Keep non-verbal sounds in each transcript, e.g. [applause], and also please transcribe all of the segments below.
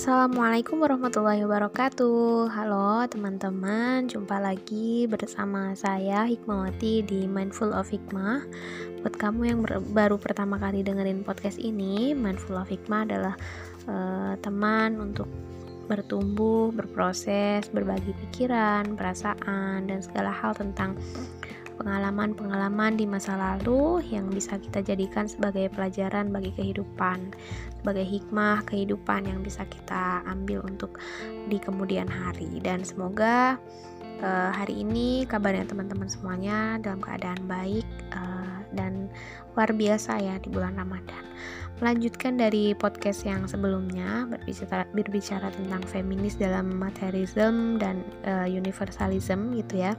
Assalamualaikum warahmatullahi wabarakatuh. Halo teman-teman. Jumpa lagi bersama saya Hikmawati di Mindful of Hikmah. Buat kamu yang baru pertama kali dengerin podcast ini Mindful of Hikmah adalah uh, teman untuk bertumbuh, berproses, berbagi pikiran, perasaan, dan segala hal tentang pengalaman-pengalaman di masa lalu yang bisa kita jadikan sebagai pelajaran bagi kehidupan, sebagai hikmah kehidupan yang bisa kita ambil untuk di kemudian hari. Dan semoga uh, hari ini kabarnya teman-teman semuanya dalam keadaan baik uh, dan luar biasa ya di bulan Ramadan. Melanjutkan dari podcast yang sebelumnya berbicara berbicara tentang feminis dalam materialism dan uh, universalism gitu ya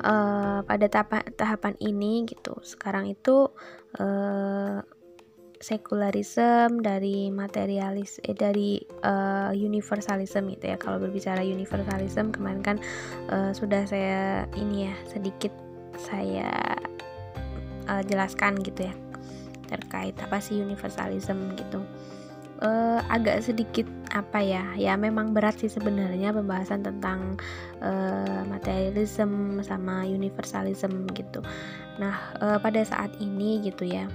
uh, pada tahapan tahapan ini gitu. Sekarang itu uh, sekularisme dari materialis eh, dari uh, universalism gitu ya. Kalau berbicara universalism kemarin kan uh, sudah saya ini ya sedikit saya uh, jelaskan gitu ya terkait apa sih universalism gitu uh, agak sedikit apa ya ya memang berat sih sebenarnya pembahasan tentang uh, materialism sama universalism gitu. Nah uh, pada saat ini gitu ya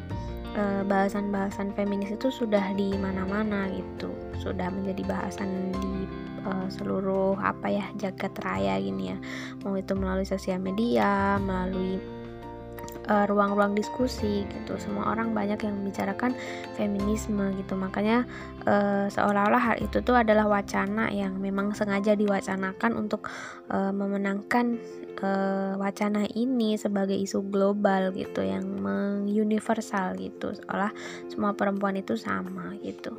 bahasan-bahasan feminis itu sudah di mana-mana gitu. Sudah menjadi bahasan di uh, seluruh apa ya jagat raya gini ya. Mau itu melalui sosial media melalui ruang-ruang uh, diskusi gitu. Semua orang banyak yang membicarakan feminisme gitu. Makanya uh, seolah-olah hal itu tuh adalah wacana yang memang sengaja diwacanakan untuk uh, memenangkan uh, wacana ini sebagai isu global gitu yang menguniversal gitu. Seolah semua perempuan itu sama gitu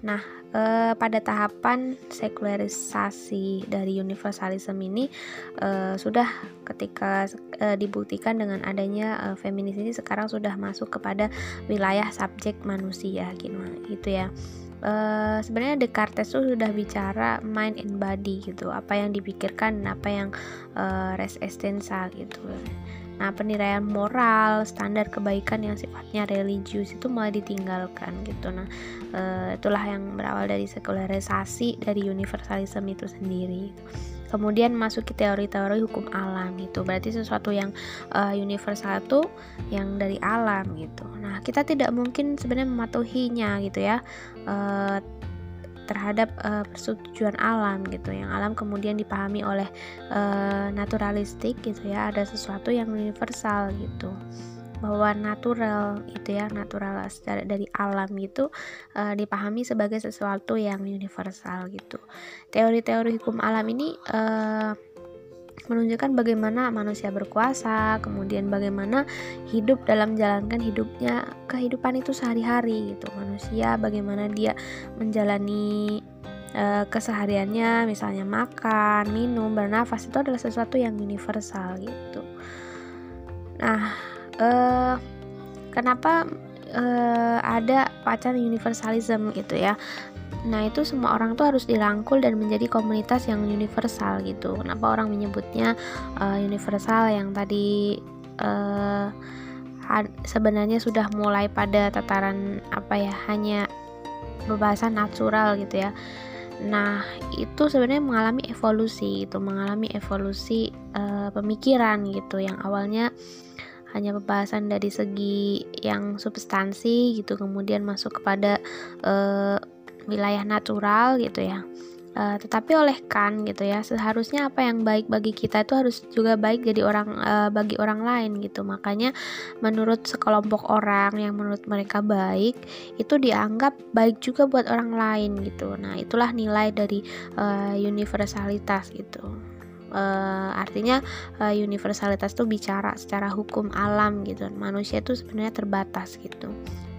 nah uh, pada tahapan sekularisasi dari universalisme ini uh, sudah ketika uh, dibuktikan dengan adanya uh, feminis ini sekarang sudah masuk kepada wilayah subjek manusia gitu, gitu ya. Uh, sebenarnya Descartes tuh sudah bicara mind and body gitu. Apa yang dipikirkan apa yang uh, res essential gitu Nah, penilaian moral, standar kebaikan yang sifatnya religius itu mulai ditinggalkan gitu. Nah, e, itulah yang berawal dari sekularisasi dari universalisme itu sendiri. Kemudian masuk ke teori-teori hukum alam itu berarti sesuatu yang uh, universal itu yang dari alam gitu. Nah, kita tidak mungkin sebenarnya mematuhinya gitu ya. Uh, terhadap uh, persetujuan alam gitu yang alam kemudian dipahami oleh uh, naturalistik gitu ya ada sesuatu yang universal gitu. Bahwa natural itu ya natural dari alam itu uh, dipahami sebagai sesuatu yang universal gitu. Teori-teori hukum alam ini uh, menunjukkan bagaimana manusia berkuasa, kemudian bagaimana hidup dalam menjalankan hidupnya, kehidupan itu sehari-hari gitu. Manusia bagaimana dia menjalani uh, kesehariannya, misalnya makan, minum, bernafas itu adalah sesuatu yang universal gitu. Nah, uh, kenapa uh, ada pacar universalism gitu ya Nah, itu semua orang tuh harus dirangkul dan menjadi komunitas yang universal gitu. Kenapa orang menyebutnya uh, universal yang tadi uh, sebenarnya sudah mulai pada tataran apa ya, hanya pembahasan natural gitu ya. Nah, itu sebenarnya mengalami evolusi itu, mengalami evolusi uh, pemikiran gitu yang awalnya hanya pembahasan dari segi yang substansi gitu kemudian masuk kepada uh, wilayah natural gitu ya. Uh, tetapi oleh kan gitu ya seharusnya apa yang baik bagi kita itu harus juga baik jadi orang uh, bagi orang lain gitu. Makanya menurut sekelompok orang yang menurut mereka baik itu dianggap baik juga buat orang lain gitu. Nah itulah nilai dari uh, universalitas gitu. Uh, artinya uh, universalitas itu bicara secara hukum alam gitu. Manusia itu sebenarnya terbatas gitu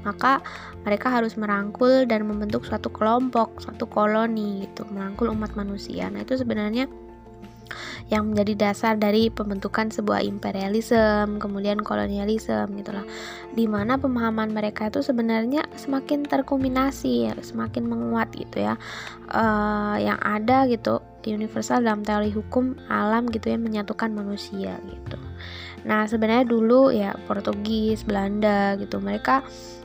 maka mereka harus merangkul dan membentuk suatu kelompok, suatu koloni gitu, merangkul umat manusia. Nah, itu sebenarnya yang menjadi dasar dari pembentukan sebuah imperialisme, kemudian kolonialisme gitulah. Di mana pemahaman mereka itu sebenarnya semakin terkombinasi, ya, semakin menguat gitu ya. Uh, yang ada gitu universal dalam teori hukum alam gitu ya menyatukan manusia gitu. Nah sebenarnya dulu ya Portugis, Belanda gitu mereka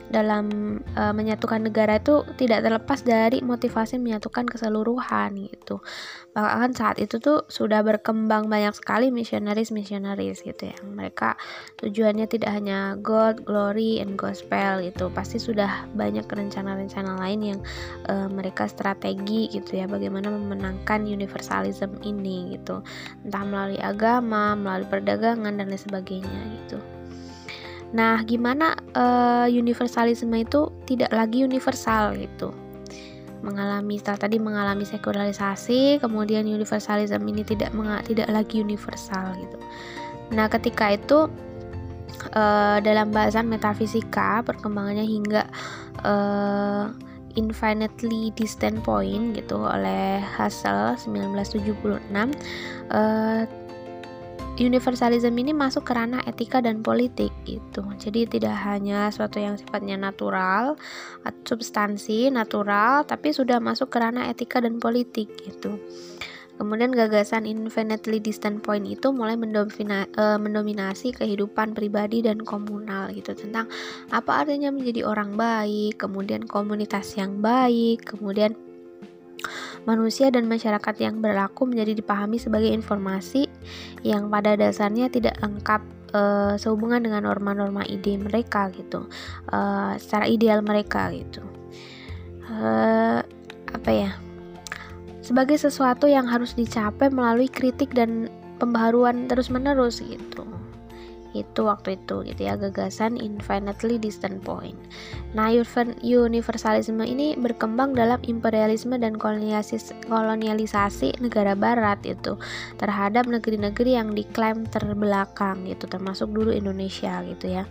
dalam uh, menyatukan negara itu tidak terlepas dari motivasi menyatukan keseluruhan gitu. Bahkan saat itu tuh sudah berkembang banyak sekali misionaris misionaris gitu ya. Mereka tujuannya tidak hanya God glory and gospel gitu. Pasti sudah banyak rencana-rencana lain yang uh, mereka strategi gitu ya. Bagaimana memenangkan universalism ini gitu. Entah melalui agama melalui perdagangan dan lain sebagainya gitu nah gimana uh, universalisme itu tidak lagi universal gitu? Mengalami tadi mengalami sekularisasi kemudian universalism ini tidak tidak lagi universal gitu. Nah ketika itu uh, dalam bahasan metafisika perkembangannya hingga uh, infinitely distant point gitu oleh Hassel 1976 uh, universalism ini masuk ke ranah etika dan politik gitu. Jadi tidak hanya suatu yang sifatnya natural, substansi natural, tapi sudah masuk ke ranah etika dan politik gitu. Kemudian gagasan infinitely distant point itu mulai uh, mendominasi kehidupan pribadi dan komunal gitu tentang apa artinya menjadi orang baik, kemudian komunitas yang baik, kemudian manusia dan masyarakat yang berlaku menjadi dipahami sebagai informasi yang pada dasarnya tidak lengkap uh, sehubungan dengan norma-norma ide mereka gitu, uh, secara ideal mereka gitu. Uh, apa ya? Sebagai sesuatu yang harus dicapai melalui kritik dan pembaharuan terus-menerus gitu itu waktu itu gitu ya gagasan infinitely distant point. Nah, universalisme ini berkembang dalam imperialisme dan kolonialisasi negara barat itu terhadap negeri-negeri yang diklaim terbelakang gitu termasuk dulu Indonesia gitu ya.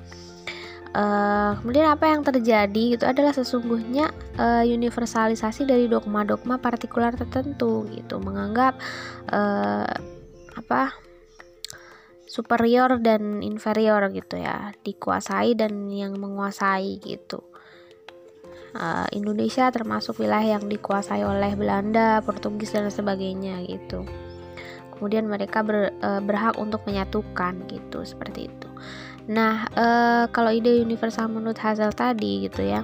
Uh, kemudian apa yang terjadi itu adalah sesungguhnya uh, universalisasi dari dogma-dogma partikular tertentu gitu menganggap uh, apa superior dan inferior gitu ya. Dikuasai dan yang menguasai gitu. Uh, Indonesia termasuk wilayah yang dikuasai oleh Belanda Portugis dan sebagainya gitu. Kemudian mereka ber, uh, berhak untuk menyatukan gitu seperti itu. Nah uh, kalau ide universal menurut Hazel tadi gitu ya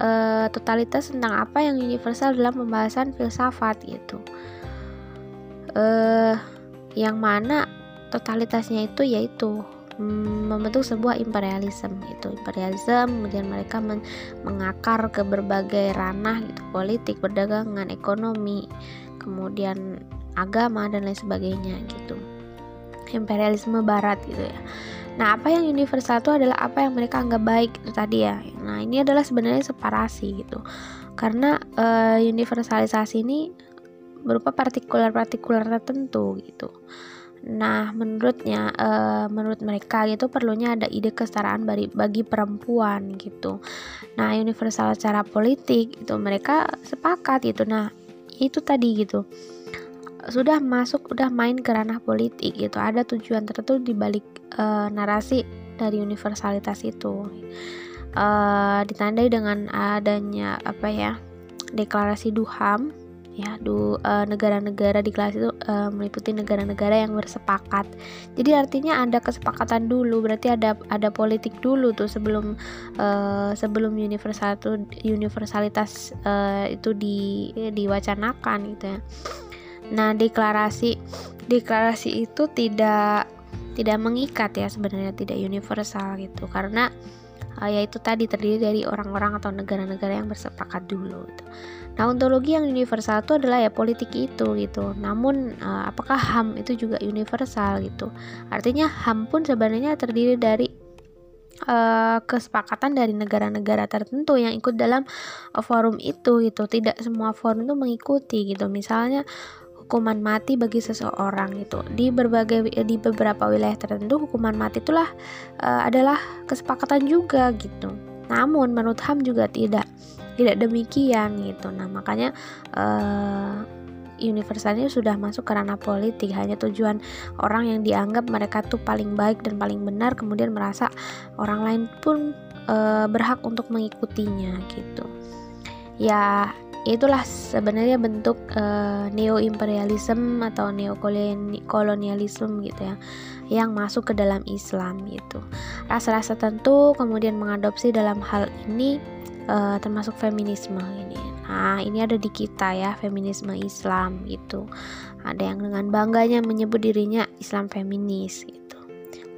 uh, totalitas tentang apa yang universal dalam pembahasan filsafat gitu. Uh, yang mana totalitasnya itu yaitu mm, membentuk sebuah imperialisme gitu. Imperialisme kemudian mereka men mengakar ke berbagai ranah gitu politik perdagangan ekonomi kemudian agama dan lain sebagainya gitu. Imperialisme barat gitu ya. Nah apa yang universal itu adalah apa yang mereka anggap baik itu tadi ya. Nah ini adalah sebenarnya separasi gitu. Karena uh, universalisasi ini berupa partikular-partikular tertentu gitu Nah, menurutnya, uh, menurut mereka itu perlunya ada ide kesetaraan bagi, bagi perempuan gitu. Nah, universal secara politik itu mereka sepakat gitu. Nah, itu tadi gitu. Sudah masuk, udah main ke ranah politik gitu. Ada tujuan tertentu di balik uh, narasi dari universalitas itu. Uh, ditandai dengan adanya apa ya? deklarasi Duham ya negara negara-negara di kelas itu uh, meliputi negara-negara yang bersepakat. Jadi artinya ada kesepakatan dulu berarti ada ada politik dulu tuh sebelum uh, sebelum universal itu universalitas uh, itu di diwacanakan gitu ya. Nah deklarasi deklarasi itu tidak tidak mengikat ya sebenarnya tidak universal gitu. Karena uh, yaitu tadi terdiri dari orang-orang atau negara-negara yang bersepakat dulu gitu. Nah, ontologi yang universal itu adalah ya politik itu gitu. Namun uh, apakah HAM itu juga universal gitu? Artinya HAM pun sebenarnya terdiri dari uh, kesepakatan dari negara-negara tertentu yang ikut dalam uh, forum itu gitu. Tidak semua forum itu mengikuti gitu. Misalnya hukuman mati bagi seseorang itu di berbagai di beberapa wilayah tertentu hukuman mati itulah uh, adalah kesepakatan juga gitu. Namun menurut HAM juga tidak tidak demikian gitu. Nah makanya uh, universalnya sudah masuk ke ranah politik. Hanya tujuan orang yang dianggap mereka tuh paling baik dan paling benar kemudian merasa orang lain pun e, berhak untuk mengikutinya gitu. Ya itulah sebenarnya bentuk e, neo imperialism atau neo kolonialisme gitu ya yang masuk ke dalam Islam gitu. Rasa-rasa tentu kemudian mengadopsi dalam hal ini uh, termasuk feminisme ini. Nah, ini ada di kita ya, feminisme Islam gitu. Ada yang dengan bangganya menyebut dirinya Islam feminis gitu.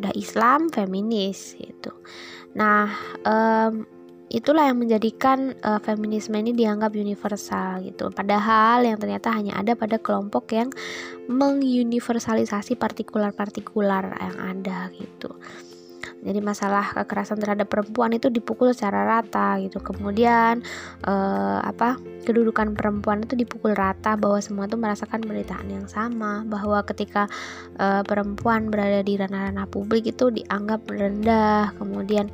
Udah Islam feminis gitu. Nah, um, itulah yang menjadikan uh, feminisme ini dianggap universal gitu. Padahal yang ternyata hanya ada pada kelompok yang menguniversalisasi partikular-partikular yang ada gitu. Jadi masalah kekerasan terhadap perempuan itu dipukul secara rata gitu. Kemudian uh, apa kedudukan perempuan itu dipukul rata bahwa semua itu merasakan penderitaan yang sama. Bahwa ketika uh, perempuan berada di ranah-ranah publik itu dianggap rendah. Kemudian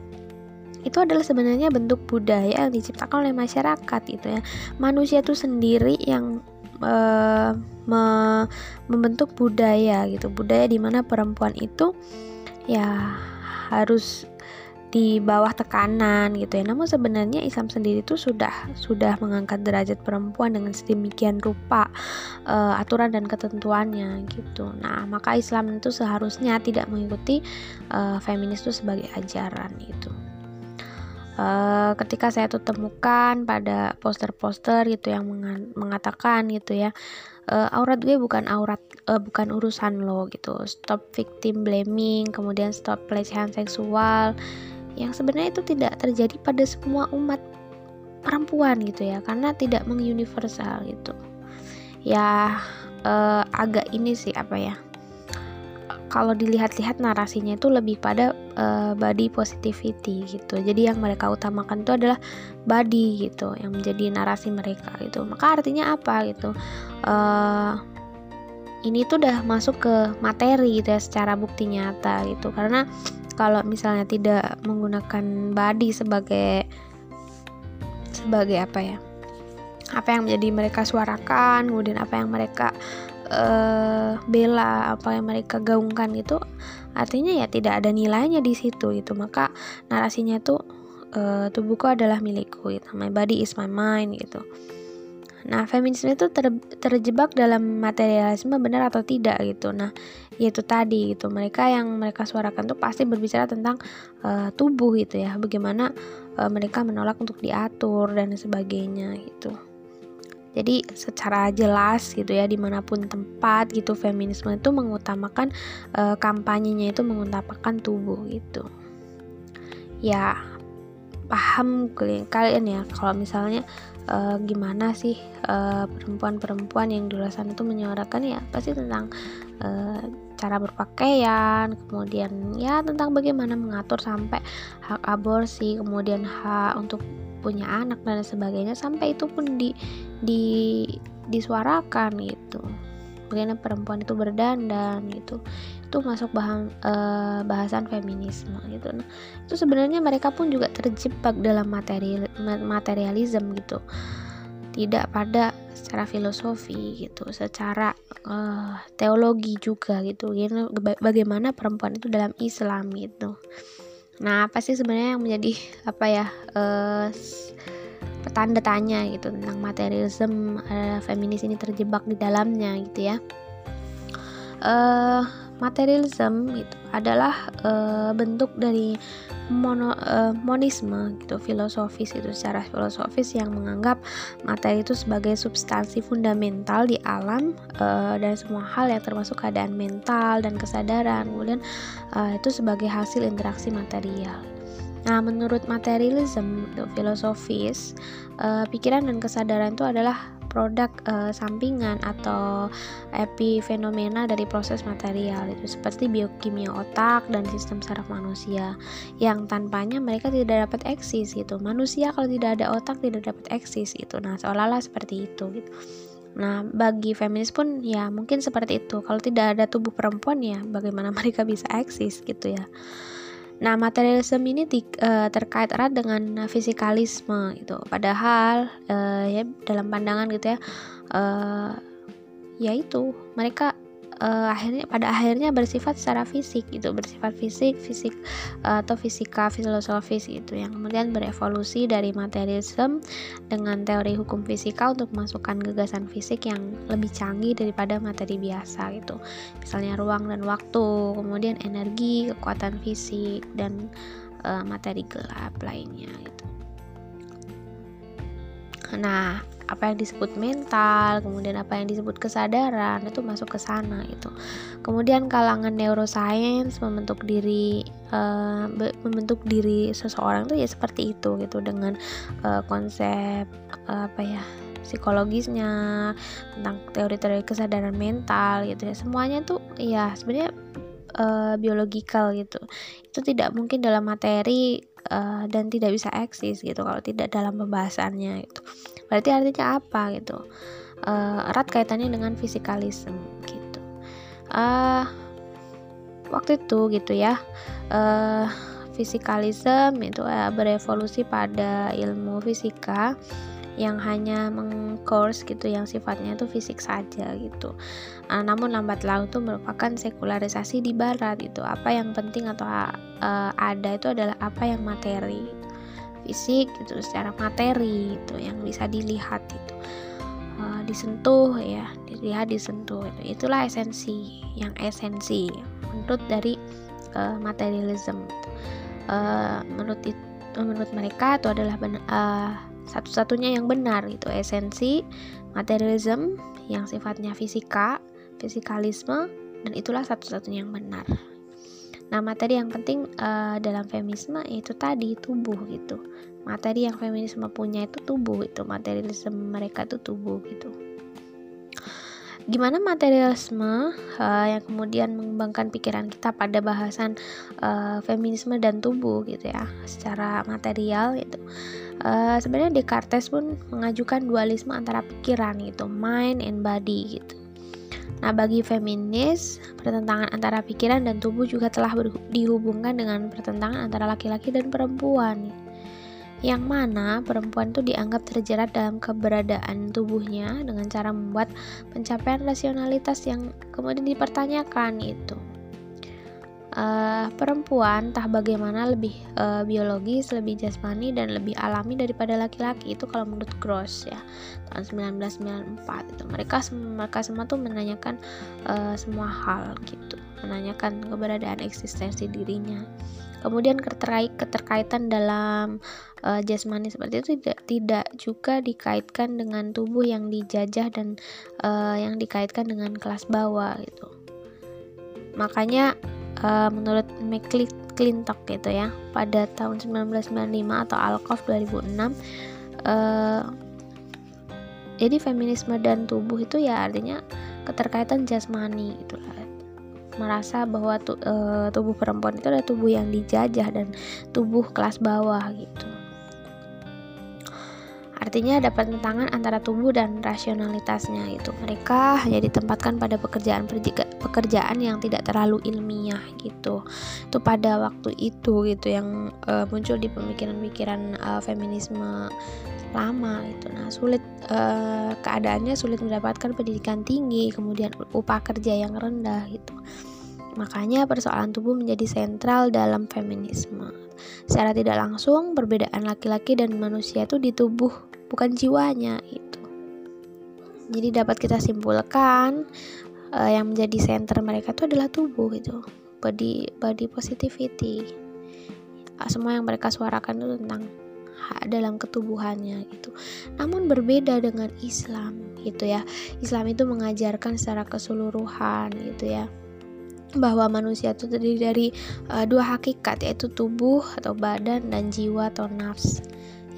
itu adalah sebenarnya bentuk budaya yang diciptakan oleh masyarakat gitu ya manusia itu sendiri yang uh, me membentuk budaya gitu budaya di mana perempuan itu ya harus di bawah tekanan gitu ya. Namun sebenarnya Islam sendiri itu sudah sudah mengangkat derajat perempuan dengan sedemikian rupa uh, aturan dan ketentuannya gitu. Nah, maka Islam itu seharusnya tidak mengikuti uh, feminis itu sebagai ajaran itu. Uh, ketika saya tuh temukan pada poster-poster gitu yang mengatakan gitu ya uh, aurat gue bukan aurat uh, bukan urusan lo gitu. Stop victim blaming kemudian stop pelecehan seksual yang sebenarnya itu tidak terjadi pada semua umat perempuan gitu ya karena tidak menguniversal gitu. Ya uh, agak ini sih apa ya kalau dilihat-lihat narasinya itu lebih pada uh, body positivity gitu. Jadi yang mereka utamakan itu adalah body gitu, yang menjadi narasi mereka gitu. Maka artinya apa gitu? Uh, ini tuh udah masuk ke materi gitu ya secara bukti nyata gitu. Karena kalau misalnya tidak menggunakan body sebagai sebagai apa ya? Apa yang menjadi mereka suarakan, kemudian apa yang mereka uh, bela apa yang mereka gaungkan itu artinya ya tidak ada nilainya di situ itu maka narasinya tuh uh, tubuhku adalah milikku gitu. My body is my mind gitu. Nah feminisme itu ter, terjebak dalam materialisme benar atau tidak gitu. Nah yaitu tadi gitu. Mereka yang mereka suarakan tuh pasti berbicara tentang uh, tubuh gitu ya. Bagaimana uh, mereka menolak untuk diatur dan sebagainya gitu jadi secara jelas gitu ya di mana pun tempat gitu feminisme itu mengutamakan e, kampanyenya itu mengutamakan tubuh gitu. Ya paham kalian ya kalau misalnya e, gimana sih perempuan perempuan-perempuan yang di luar sana itu menyuarakan ya pasti tentang e, cara berpakaian kemudian ya tentang bagaimana mengatur sampai hak aborsi kemudian hak untuk punya anak dan sebagainya sampai itu pun di di disuarakan gitu. Bagaimana perempuan itu berdandan gitu. Itu masuk bahan, uh, bahasan feminisme gitu. Nah itu sebenarnya mereka pun juga terjebak dalam materi materialisme gitu. Tidak pada secara filosofi gitu secara uh, teologi juga gitu. Gitu bagaimana perempuan itu dalam Islam gitu. Nah, apa sih sebenarnya yang menjadi apa ya uh, tanda tanya gitu tentang materialisme uh, feminis ini terjebak di dalamnya gitu ya? Uh, materialisme itu adalah uh, bentuk dari mono, uh, monisme gitu filosofis itu secara filosofis yang menganggap materi itu sebagai substansi fundamental di alam uh, dan semua hal yang termasuk keadaan mental dan kesadaran kemudian uh, itu sebagai hasil interaksi material Nah, menurut materialism filosofis, uh, pikiran dan kesadaran itu adalah produk uh, sampingan atau epifenomena dari proses material itu seperti biokimia otak dan sistem saraf manusia yang tanpanya mereka tidak dapat eksis gitu manusia kalau tidak ada otak tidak dapat eksis itu nah seolah-olah seperti itu gitu Nah, bagi feminis pun ya mungkin seperti itu. Kalau tidak ada tubuh perempuan ya bagaimana [laughs] mereka bisa eksis gitu ya. Nah, materialisme ini di, uh, terkait erat dengan fisikalisme itu. Padahal uh, ya dalam pandangan gitu ya, uh, ya itu mereka uh, akhirnya pada akhirnya bersifat secara fisik gitu bersifat fisik fisik uh, atau fisika filosofis gitu yang kemudian berevolusi dari materialisme dengan teori hukum fisika untuk memasukkan gagasan fisik yang lebih canggih daripada materi biasa gitu. Misalnya ruang dan waktu kemudian energi kekuatan fisik dan uh, materi gelap lainnya gitu. Nah apa yang disebut mental, kemudian apa yang disebut kesadaran itu masuk ke sana itu. Kemudian kalangan neuroscience membentuk diri uh, membentuk diri seseorang itu ya seperti itu gitu dengan uh, konsep uh, apa ya psikologisnya tentang teori-teori kesadaran mental gitu ya semuanya tuh ya sebenarnya uh, biologikal gitu. Itu tidak mungkin dalam materi uh, dan tidak bisa eksis gitu kalau tidak dalam pembahasannya itu berarti artinya apa gitu? Uh, erat kaitannya dengan fisikalisme gitu. Uh, waktu itu gitu ya uh, fisikalisme itu uh, berevolusi pada ilmu fisika yang hanya mengkurs gitu yang sifatnya itu fisik saja gitu. Uh, namun lambat laun itu merupakan sekularisasi di barat itu. Apa yang penting atau uh, ada itu adalah apa yang materi. Fisik gitu secara materi itu yang bisa dilihat itu. Uh, disentuh ya, dilihat disentuh itu. Itulah esensi yang esensi menurut dari uh, materialism. Uh, menurut itu, menurut mereka itu adalah uh, satu-satunya yang benar itu esensi materialism yang sifatnya fisika, fisikalisme dan itulah satu-satunya yang benar. Nah, materi yang penting uh, dalam feminisme itu tadi tubuh gitu. Materi yang feminisme punya itu tubuh itu, materialisme mereka itu tubuh gitu gimana materialisme uh, yang kemudian mengembangkan pikiran kita pada bahasan uh, feminisme dan tubuh gitu ya secara material itu uh, sebenarnya Descartes pun mengajukan dualisme antara pikiran gitu mind and body gitu Nah, bagi feminis, pertentangan antara pikiran dan tubuh juga telah dihubungkan dengan pertentangan antara laki-laki dan perempuan yang mana perempuan itu dianggap terjerat dalam keberadaan tubuhnya dengan cara membuat pencapaian rasionalitas yang kemudian dipertanyakan itu. Uh, perempuan entah bagaimana lebih uh, biologis, lebih jasmani dan lebih alami daripada laki-laki. Itu kalau menurut Gross ya. Tahun 1994 itu. Mereka mereka semua tuh menanyakan uh, semua hal gitu. Menanyakan keberadaan eksistensi dirinya. Kemudian keterkait keterkaitan dalam uh, jasmani seperti itu tidak tidak juga dikaitkan dengan tubuh yang dijajah dan uh, yang dikaitkan dengan kelas bawah gitu. Makanya uh, menurut McClintock gitu ya pada tahun 1995 atau Alkov 2006 uh, jadi feminisme dan tubuh itu ya artinya keterkaitan jasmani gitu merasa bahwa tu, e, tubuh perempuan itu adalah tubuh yang dijajah dan tubuh kelas bawah gitu. Artinya ada pertentangan antara tubuh dan rasionalitasnya itu. Mereka hanya ditempatkan pada pekerjaan pekerjaan yang tidak terlalu ilmiah gitu. Itu pada waktu itu gitu yang e, muncul di pemikiran-pemikiran e, feminisme lama itu. Nah, sulit e, keadaannya sulit mendapatkan pendidikan tinggi, kemudian upah kerja yang rendah gitu. Makanya persoalan tubuh menjadi sentral dalam feminisme. Secara tidak langsung, perbedaan laki-laki dan manusia itu di tubuh, bukan jiwanya itu. Jadi dapat kita simpulkan uh, yang menjadi center mereka itu adalah tubuh gitu. Body body positivity. Uh, semua yang mereka suarakan itu tentang hak dalam ketubuhannya gitu. Namun berbeda dengan Islam gitu ya. Islam itu mengajarkan secara keseluruhan gitu ya bahwa manusia itu terdiri dari uh, dua hakikat yaitu tubuh atau badan dan jiwa atau nafs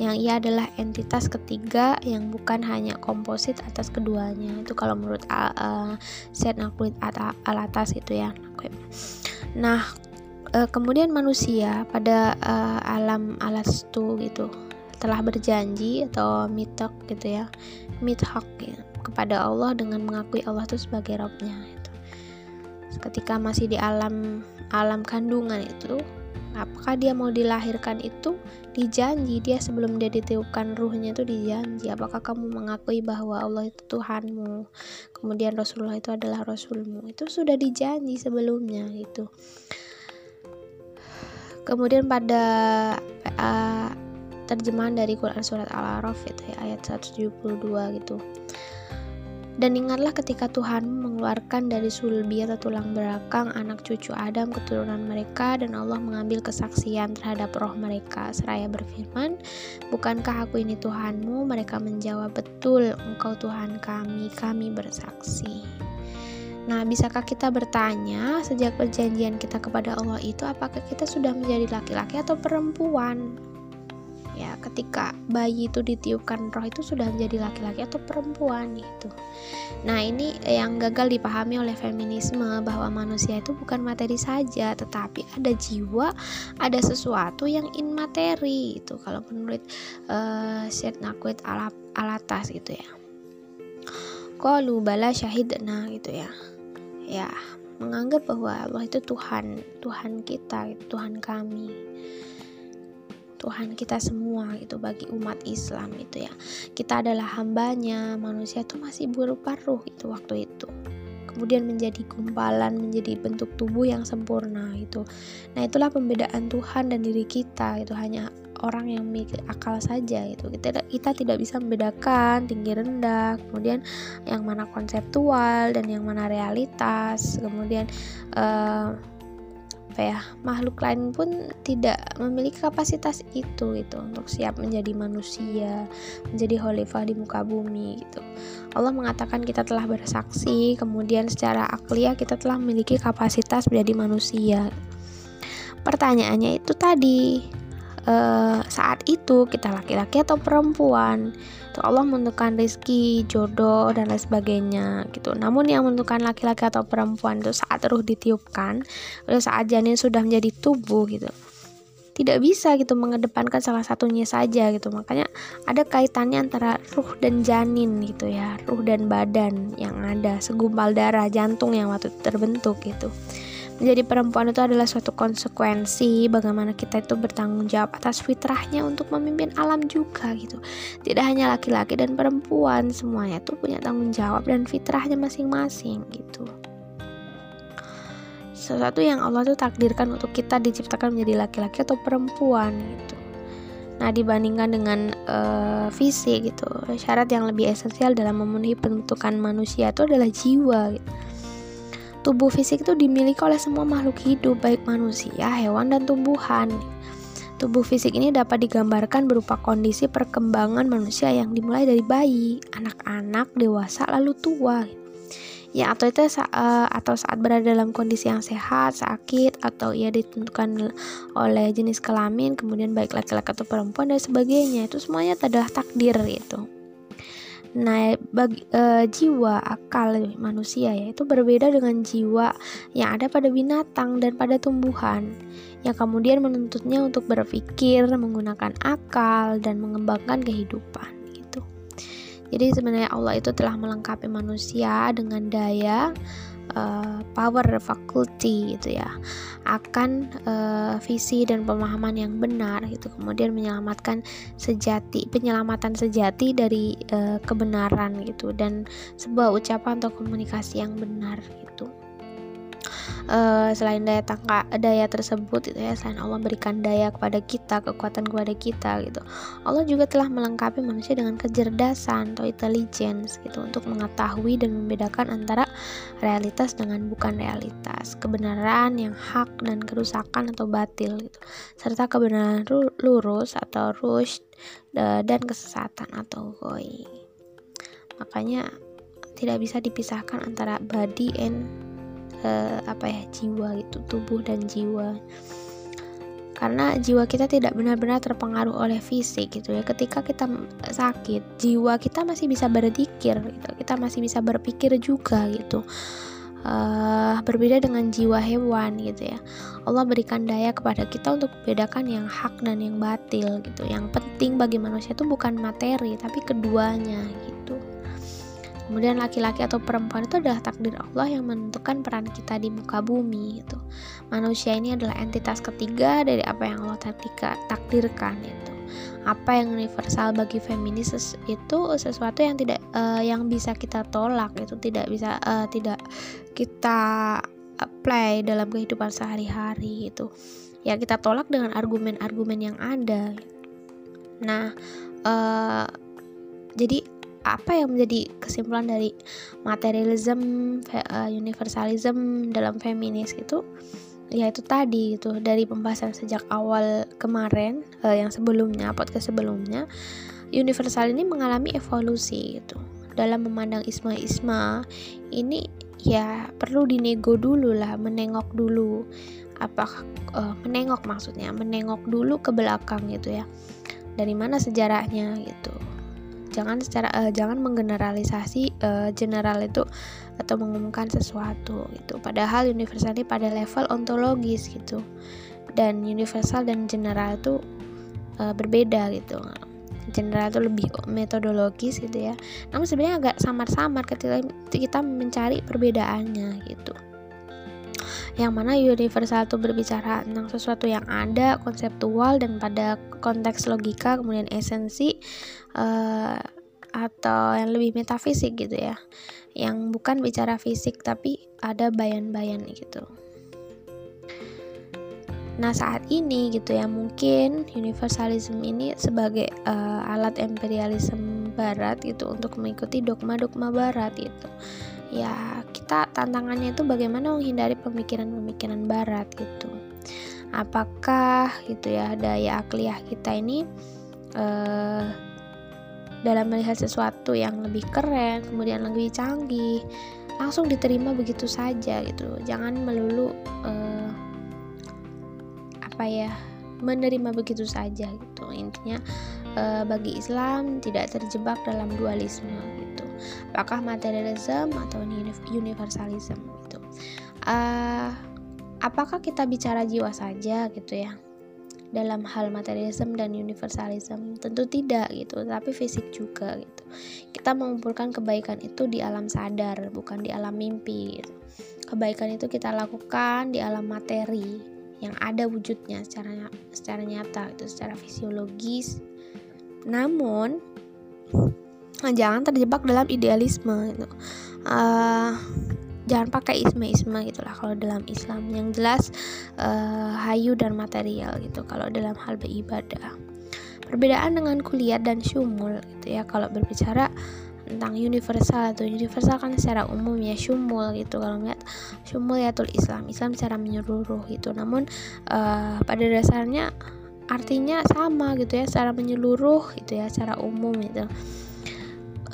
yang ia adalah entitas ketiga yang bukan hanya komposit atas keduanya. Itu kalau menurut uh, set Nakulit al atas itu ya nah uh, kemudian manusia pada uh, alam alastu gitu telah berjanji atau mitok gitu ya mithak ya, kepada Allah dengan mengakui Allah itu sebagai Robnya ketika masih di alam alam kandungan itu apakah dia mau dilahirkan itu dijanji dia sebelum dia ditiupkan ruhnya itu dijanji apakah kamu mengakui bahwa Allah itu Tuhanmu? Kemudian Rasulullah itu adalah Rasulmu. Itu sudah dijanji sebelumnya itu kemudian pada uh, terjemahan dari Quran surat Al-Araf itu ya ayat 172 gitu dan ingatlah ketika Tuhan mengeluarkan dari sulbi atau tulang belakang anak cucu Adam keturunan mereka dan Allah mengambil kesaksian terhadap roh mereka seraya berfirman, Bukankah aku ini Tuhanmu? Mereka menjawab, Betul, engkau Tuhan kami, kami bersaksi. Nah, bisakah kita bertanya sejak perjanjian kita kepada Allah itu apakah kita sudah menjadi laki-laki atau perempuan? Ya ketika bayi itu ditiupkan roh itu sudah menjadi laki-laki atau perempuan gitu. Nah ini yang gagal dipahami oleh feminisme bahwa manusia itu bukan materi saja tetapi ada jiwa ada sesuatu yang inmateri itu kalau menurut uh, Syed Nakwit Alap, Alatas gitu ya. Qalu bala syahidna gitu ya. Ya menganggap bahwa Allah itu Tuhan Tuhan kita Tuhan kami Tuhan kita semua itu bagi umat Islam itu ya. Kita adalah hambanya manusia itu masih berupa ruh itu waktu itu. Kemudian menjadi gumpalan menjadi bentuk tubuh yang sempurna itu nah itulah pembedaan Tuhan dan diri kita itu hanya orang yang memiliki akal saja itu kita kita tidak bisa membedakan tinggi rendah kemudian yang mana konseptual dan yang mana realitas kemudian uh, apa ya makhluk lain pun tidak memiliki kapasitas itu gitu untuk siap menjadi manusia menjadi khalifah di muka bumi gitu. Allah mengatakan kita telah bersaksi kemudian secara akliah kita telah memiliki kapasitas menjadi manusia. Pertanyaannya itu tadi uh, saat itu kita laki-laki atau perempuan Tuh Allah menentukan rezeki, jodoh dan lain sebagainya gitu. Namun yang menentukan laki-laki atau perempuan itu saat ruh ditiupkan, atau saat janin sudah menjadi tubuh gitu. Tidak bisa gitu mengedepankan salah satunya saja gitu. Makanya ada kaitannya antara ruh dan janin gitu ya, ruh dan badan yang ada, segumpal darah, jantung yang waktu terbentuk gitu menjadi perempuan itu adalah suatu konsekuensi bagaimana kita itu bertanggung jawab atas fitrahnya untuk memimpin alam juga gitu. Tidak hanya laki-laki dan perempuan semuanya itu punya tanggung jawab dan fitrahnya masing-masing gitu. Sesuatu yang Allah tuh takdirkan untuk kita diciptakan menjadi laki-laki atau perempuan gitu. Nah, dibandingkan dengan uh, fisik gitu, syarat yang lebih esensial dalam memenuhi pembentukan manusia itu adalah jiwa. Gitu Tubuh fisik itu dimiliki oleh semua makhluk hidup, baik manusia, hewan, dan tumbuhan. Tubuh fisik ini dapat digambarkan berupa kondisi perkembangan manusia yang dimulai dari bayi, anak-anak, dewasa, lalu tua. Ya, atau itu uh, atau saat berada dalam kondisi yang sehat, sakit, atau ia ditentukan oleh jenis kelamin, kemudian baik laki-laki atau perempuan dan sebagainya. Itu semuanya adalah takdir itu. Nah, bagi e, jiwa akal manusia ya itu berbeda dengan jiwa yang ada pada binatang dan pada tumbuhan yang kemudian menuntutnya untuk berpikir, menggunakan akal dan mengembangkan kehidupan gitu. Jadi sebenarnya Allah itu telah melengkapi manusia dengan daya uh, power faculty gitu ya akan uh, visi dan pemahaman yang benar gitu. Kemudian menyelamatkan sejati penyelamatan sejati dari uh, kebenaran gitu dan sebuah ucapan atau komunikasi yang benar uh, selain daya tangka daya tersebut itu ya selain Allah berikan daya kepada kita kekuatan kepada kita gitu. Allah juga telah melengkapi manusia dengan kecerdasan atau intelligence gitu untuk mengetahui dan membedakan antara realitas dengan bukan realitas. Kebenaran yang hak dan kerusakan atau batil gitu serta kebenaran lurus atau rush dan kesesatan atau goi makanya tidak bisa dipisahkan antara body and uh, apa ya jiwa itu tubuh dan jiwa. Karena jiwa kita tidak benar-benar terpengaruh oleh fisik gitu ya. Ketika kita sakit jiwa kita masih bisa berzikir gitu. Kita masih bisa berpikir juga gitu. Uh, berbeda dengan jiwa hewan gitu ya. Allah berikan daya kepada kita untuk membedakan yang hak dan yang batil gitu. Yang penting bagi manusia itu bukan materi tapi keduanya gitu kemudian laki-laki atau perempuan itu adalah takdir Allah yang menentukan peran kita di muka bumi itu manusia ini adalah entitas ketiga dari apa yang Allah takdirkan itu apa yang universal bagi feminis itu sesuatu yang tidak uh, yang bisa kita tolak itu tidak bisa uh, tidak kita apply dalam kehidupan sehari-hari itu ya kita tolak dengan argumen-argumen yang ada nah uh, jadi apa yang menjadi kesimpulan dari materialism uh, universalism dalam feminis itu? Ya itu tadi gitu dari pembahasan sejak awal kemarin uh, yang sebelumnya podcast sebelumnya universal ini mengalami evolusi gitu. Dalam memandang isma-isma ini ya perlu dinego dulu lah menengok dulu. Apa uh, menengok maksudnya menengok dulu ke belakang gitu ya. Dari mana sejarahnya gitu jangan secara uh, jangan menggeneralisasi uh, general itu atau mengumumkan sesuatu gitu. Padahal universal ini pada level ontologis gitu. Dan universal dan general itu uh, berbeda gitu. General itu lebih metodologis gitu ya. Namun sebenarnya agak samar-samar ketika kita mencari perbedaannya gitu yang mana universal itu berbicara tentang sesuatu yang ada, konseptual dan pada konteks logika, kemudian esensi uh, atau yang lebih metafisik gitu ya, yang bukan bicara fisik tapi ada bayan-bayan gitu. Nah saat ini gitu ya mungkin universalism ini sebagai uh, alat imperialisme Barat gitu untuk mengikuti dogma-dogma Barat itu ya kita tantangannya itu bagaimana menghindari pemikiran-pemikiran barat gitu. Apakah gitu ya daya akliyah kita ini uh, dalam melihat sesuatu yang lebih keren kemudian lebih canggih langsung diterima begitu saja gitu. Jangan melulu uh, apa ya menerima begitu saja gitu. Intinya uh, bagi Islam tidak terjebak dalam dualisme gitu apakah materialism atau universalism gitu. Uh, apakah kita bicara jiwa saja gitu ya dalam hal materialism dan universalism? Tentu tidak gitu tapi fisik juga gitu. Kita mengumpulkan kebaikan itu di alam sadar bukan di alam mimpi gitu. kebaikan itu kita lakukan di alam materi yang ada wujudnya secara secara nyata itu secara fisiologis. Namun jangan terjebak dalam idealisme gitu. Uh, jangan pakai isme-isme gitulah kalau dalam Islam. Yang jelas uh, hayu dan material gitu kalau dalam hal beribadah. Perbedaan dengan kuliah dan syumul gitu ya. Kalau berbicara tentang universal atau universal kan secara umum ya syumul gitu. Kalau melihat syumul ya tul Islam. Islam secara menyeluruh gitu. Namun uh, pada dasarnya artinya sama gitu ya secara menyeluruh gitu ya secara umum gitu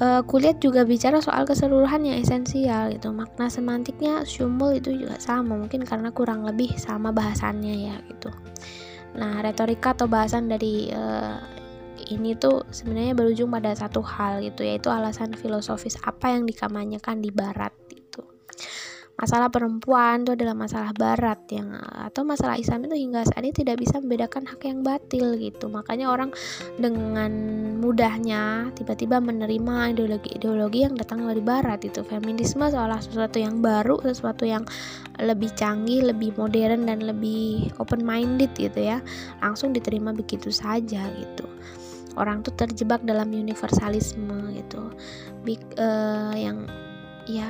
uh, kuliah juga bicara soal keseluruhan yang esensial gitu. Makna semantiknya syumul itu juga sama mungkin karena kurang lebih sama bahasannya ya gitu. Nah retorika atau bahasan dari uh, ini tuh sebenarnya berujung pada satu hal gitu yaitu alasan filosofis apa yang dikamanyakan di barat masalah perempuan itu adalah masalah barat yang atau masalah Islam itu hingga saat ini tidak bisa membedakan hak yang batil gitu. Makanya orang dengan mudahnya tiba-tiba menerima ideologi-ideologi yang datang dari barat itu. Feminisme seolah sesuatu yang baru sesuatu yang lebih canggih lebih modern dan lebih open minded gitu ya. Langsung diterima begitu saja gitu. Orang tuh terjebak dalam universalisme gitu. Big, uh, yang ya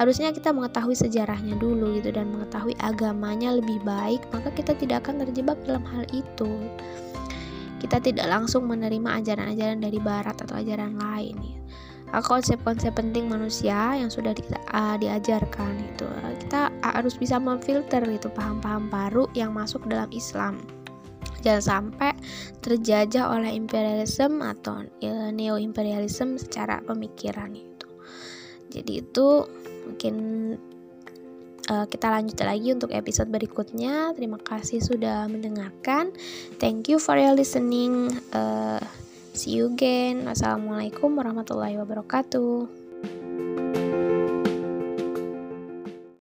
harusnya kita mengetahui sejarahnya dulu gitu dan mengetahui agamanya lebih baik maka kita tidak akan terjebak dalam hal itu. Kita tidak langsung menerima ajaran-ajaran dari barat atau ajaran lain ya. konsep-konsep penting manusia yang sudah di, uh, diajarkan itu. Kita harus bisa memfilter itu paham-paham baru yang masuk dalam Islam. Jangan sampai terjajah oleh imperialisme atau uh, neo imperialisme secara pemikiran itu jadi itu mungkin uh, kita lanjut lagi untuk episode berikutnya. Terima kasih sudah mendengarkan. Thank you for your listening. Uh, see you again. Wassalamualaikum warahmatullahi wabarakatuh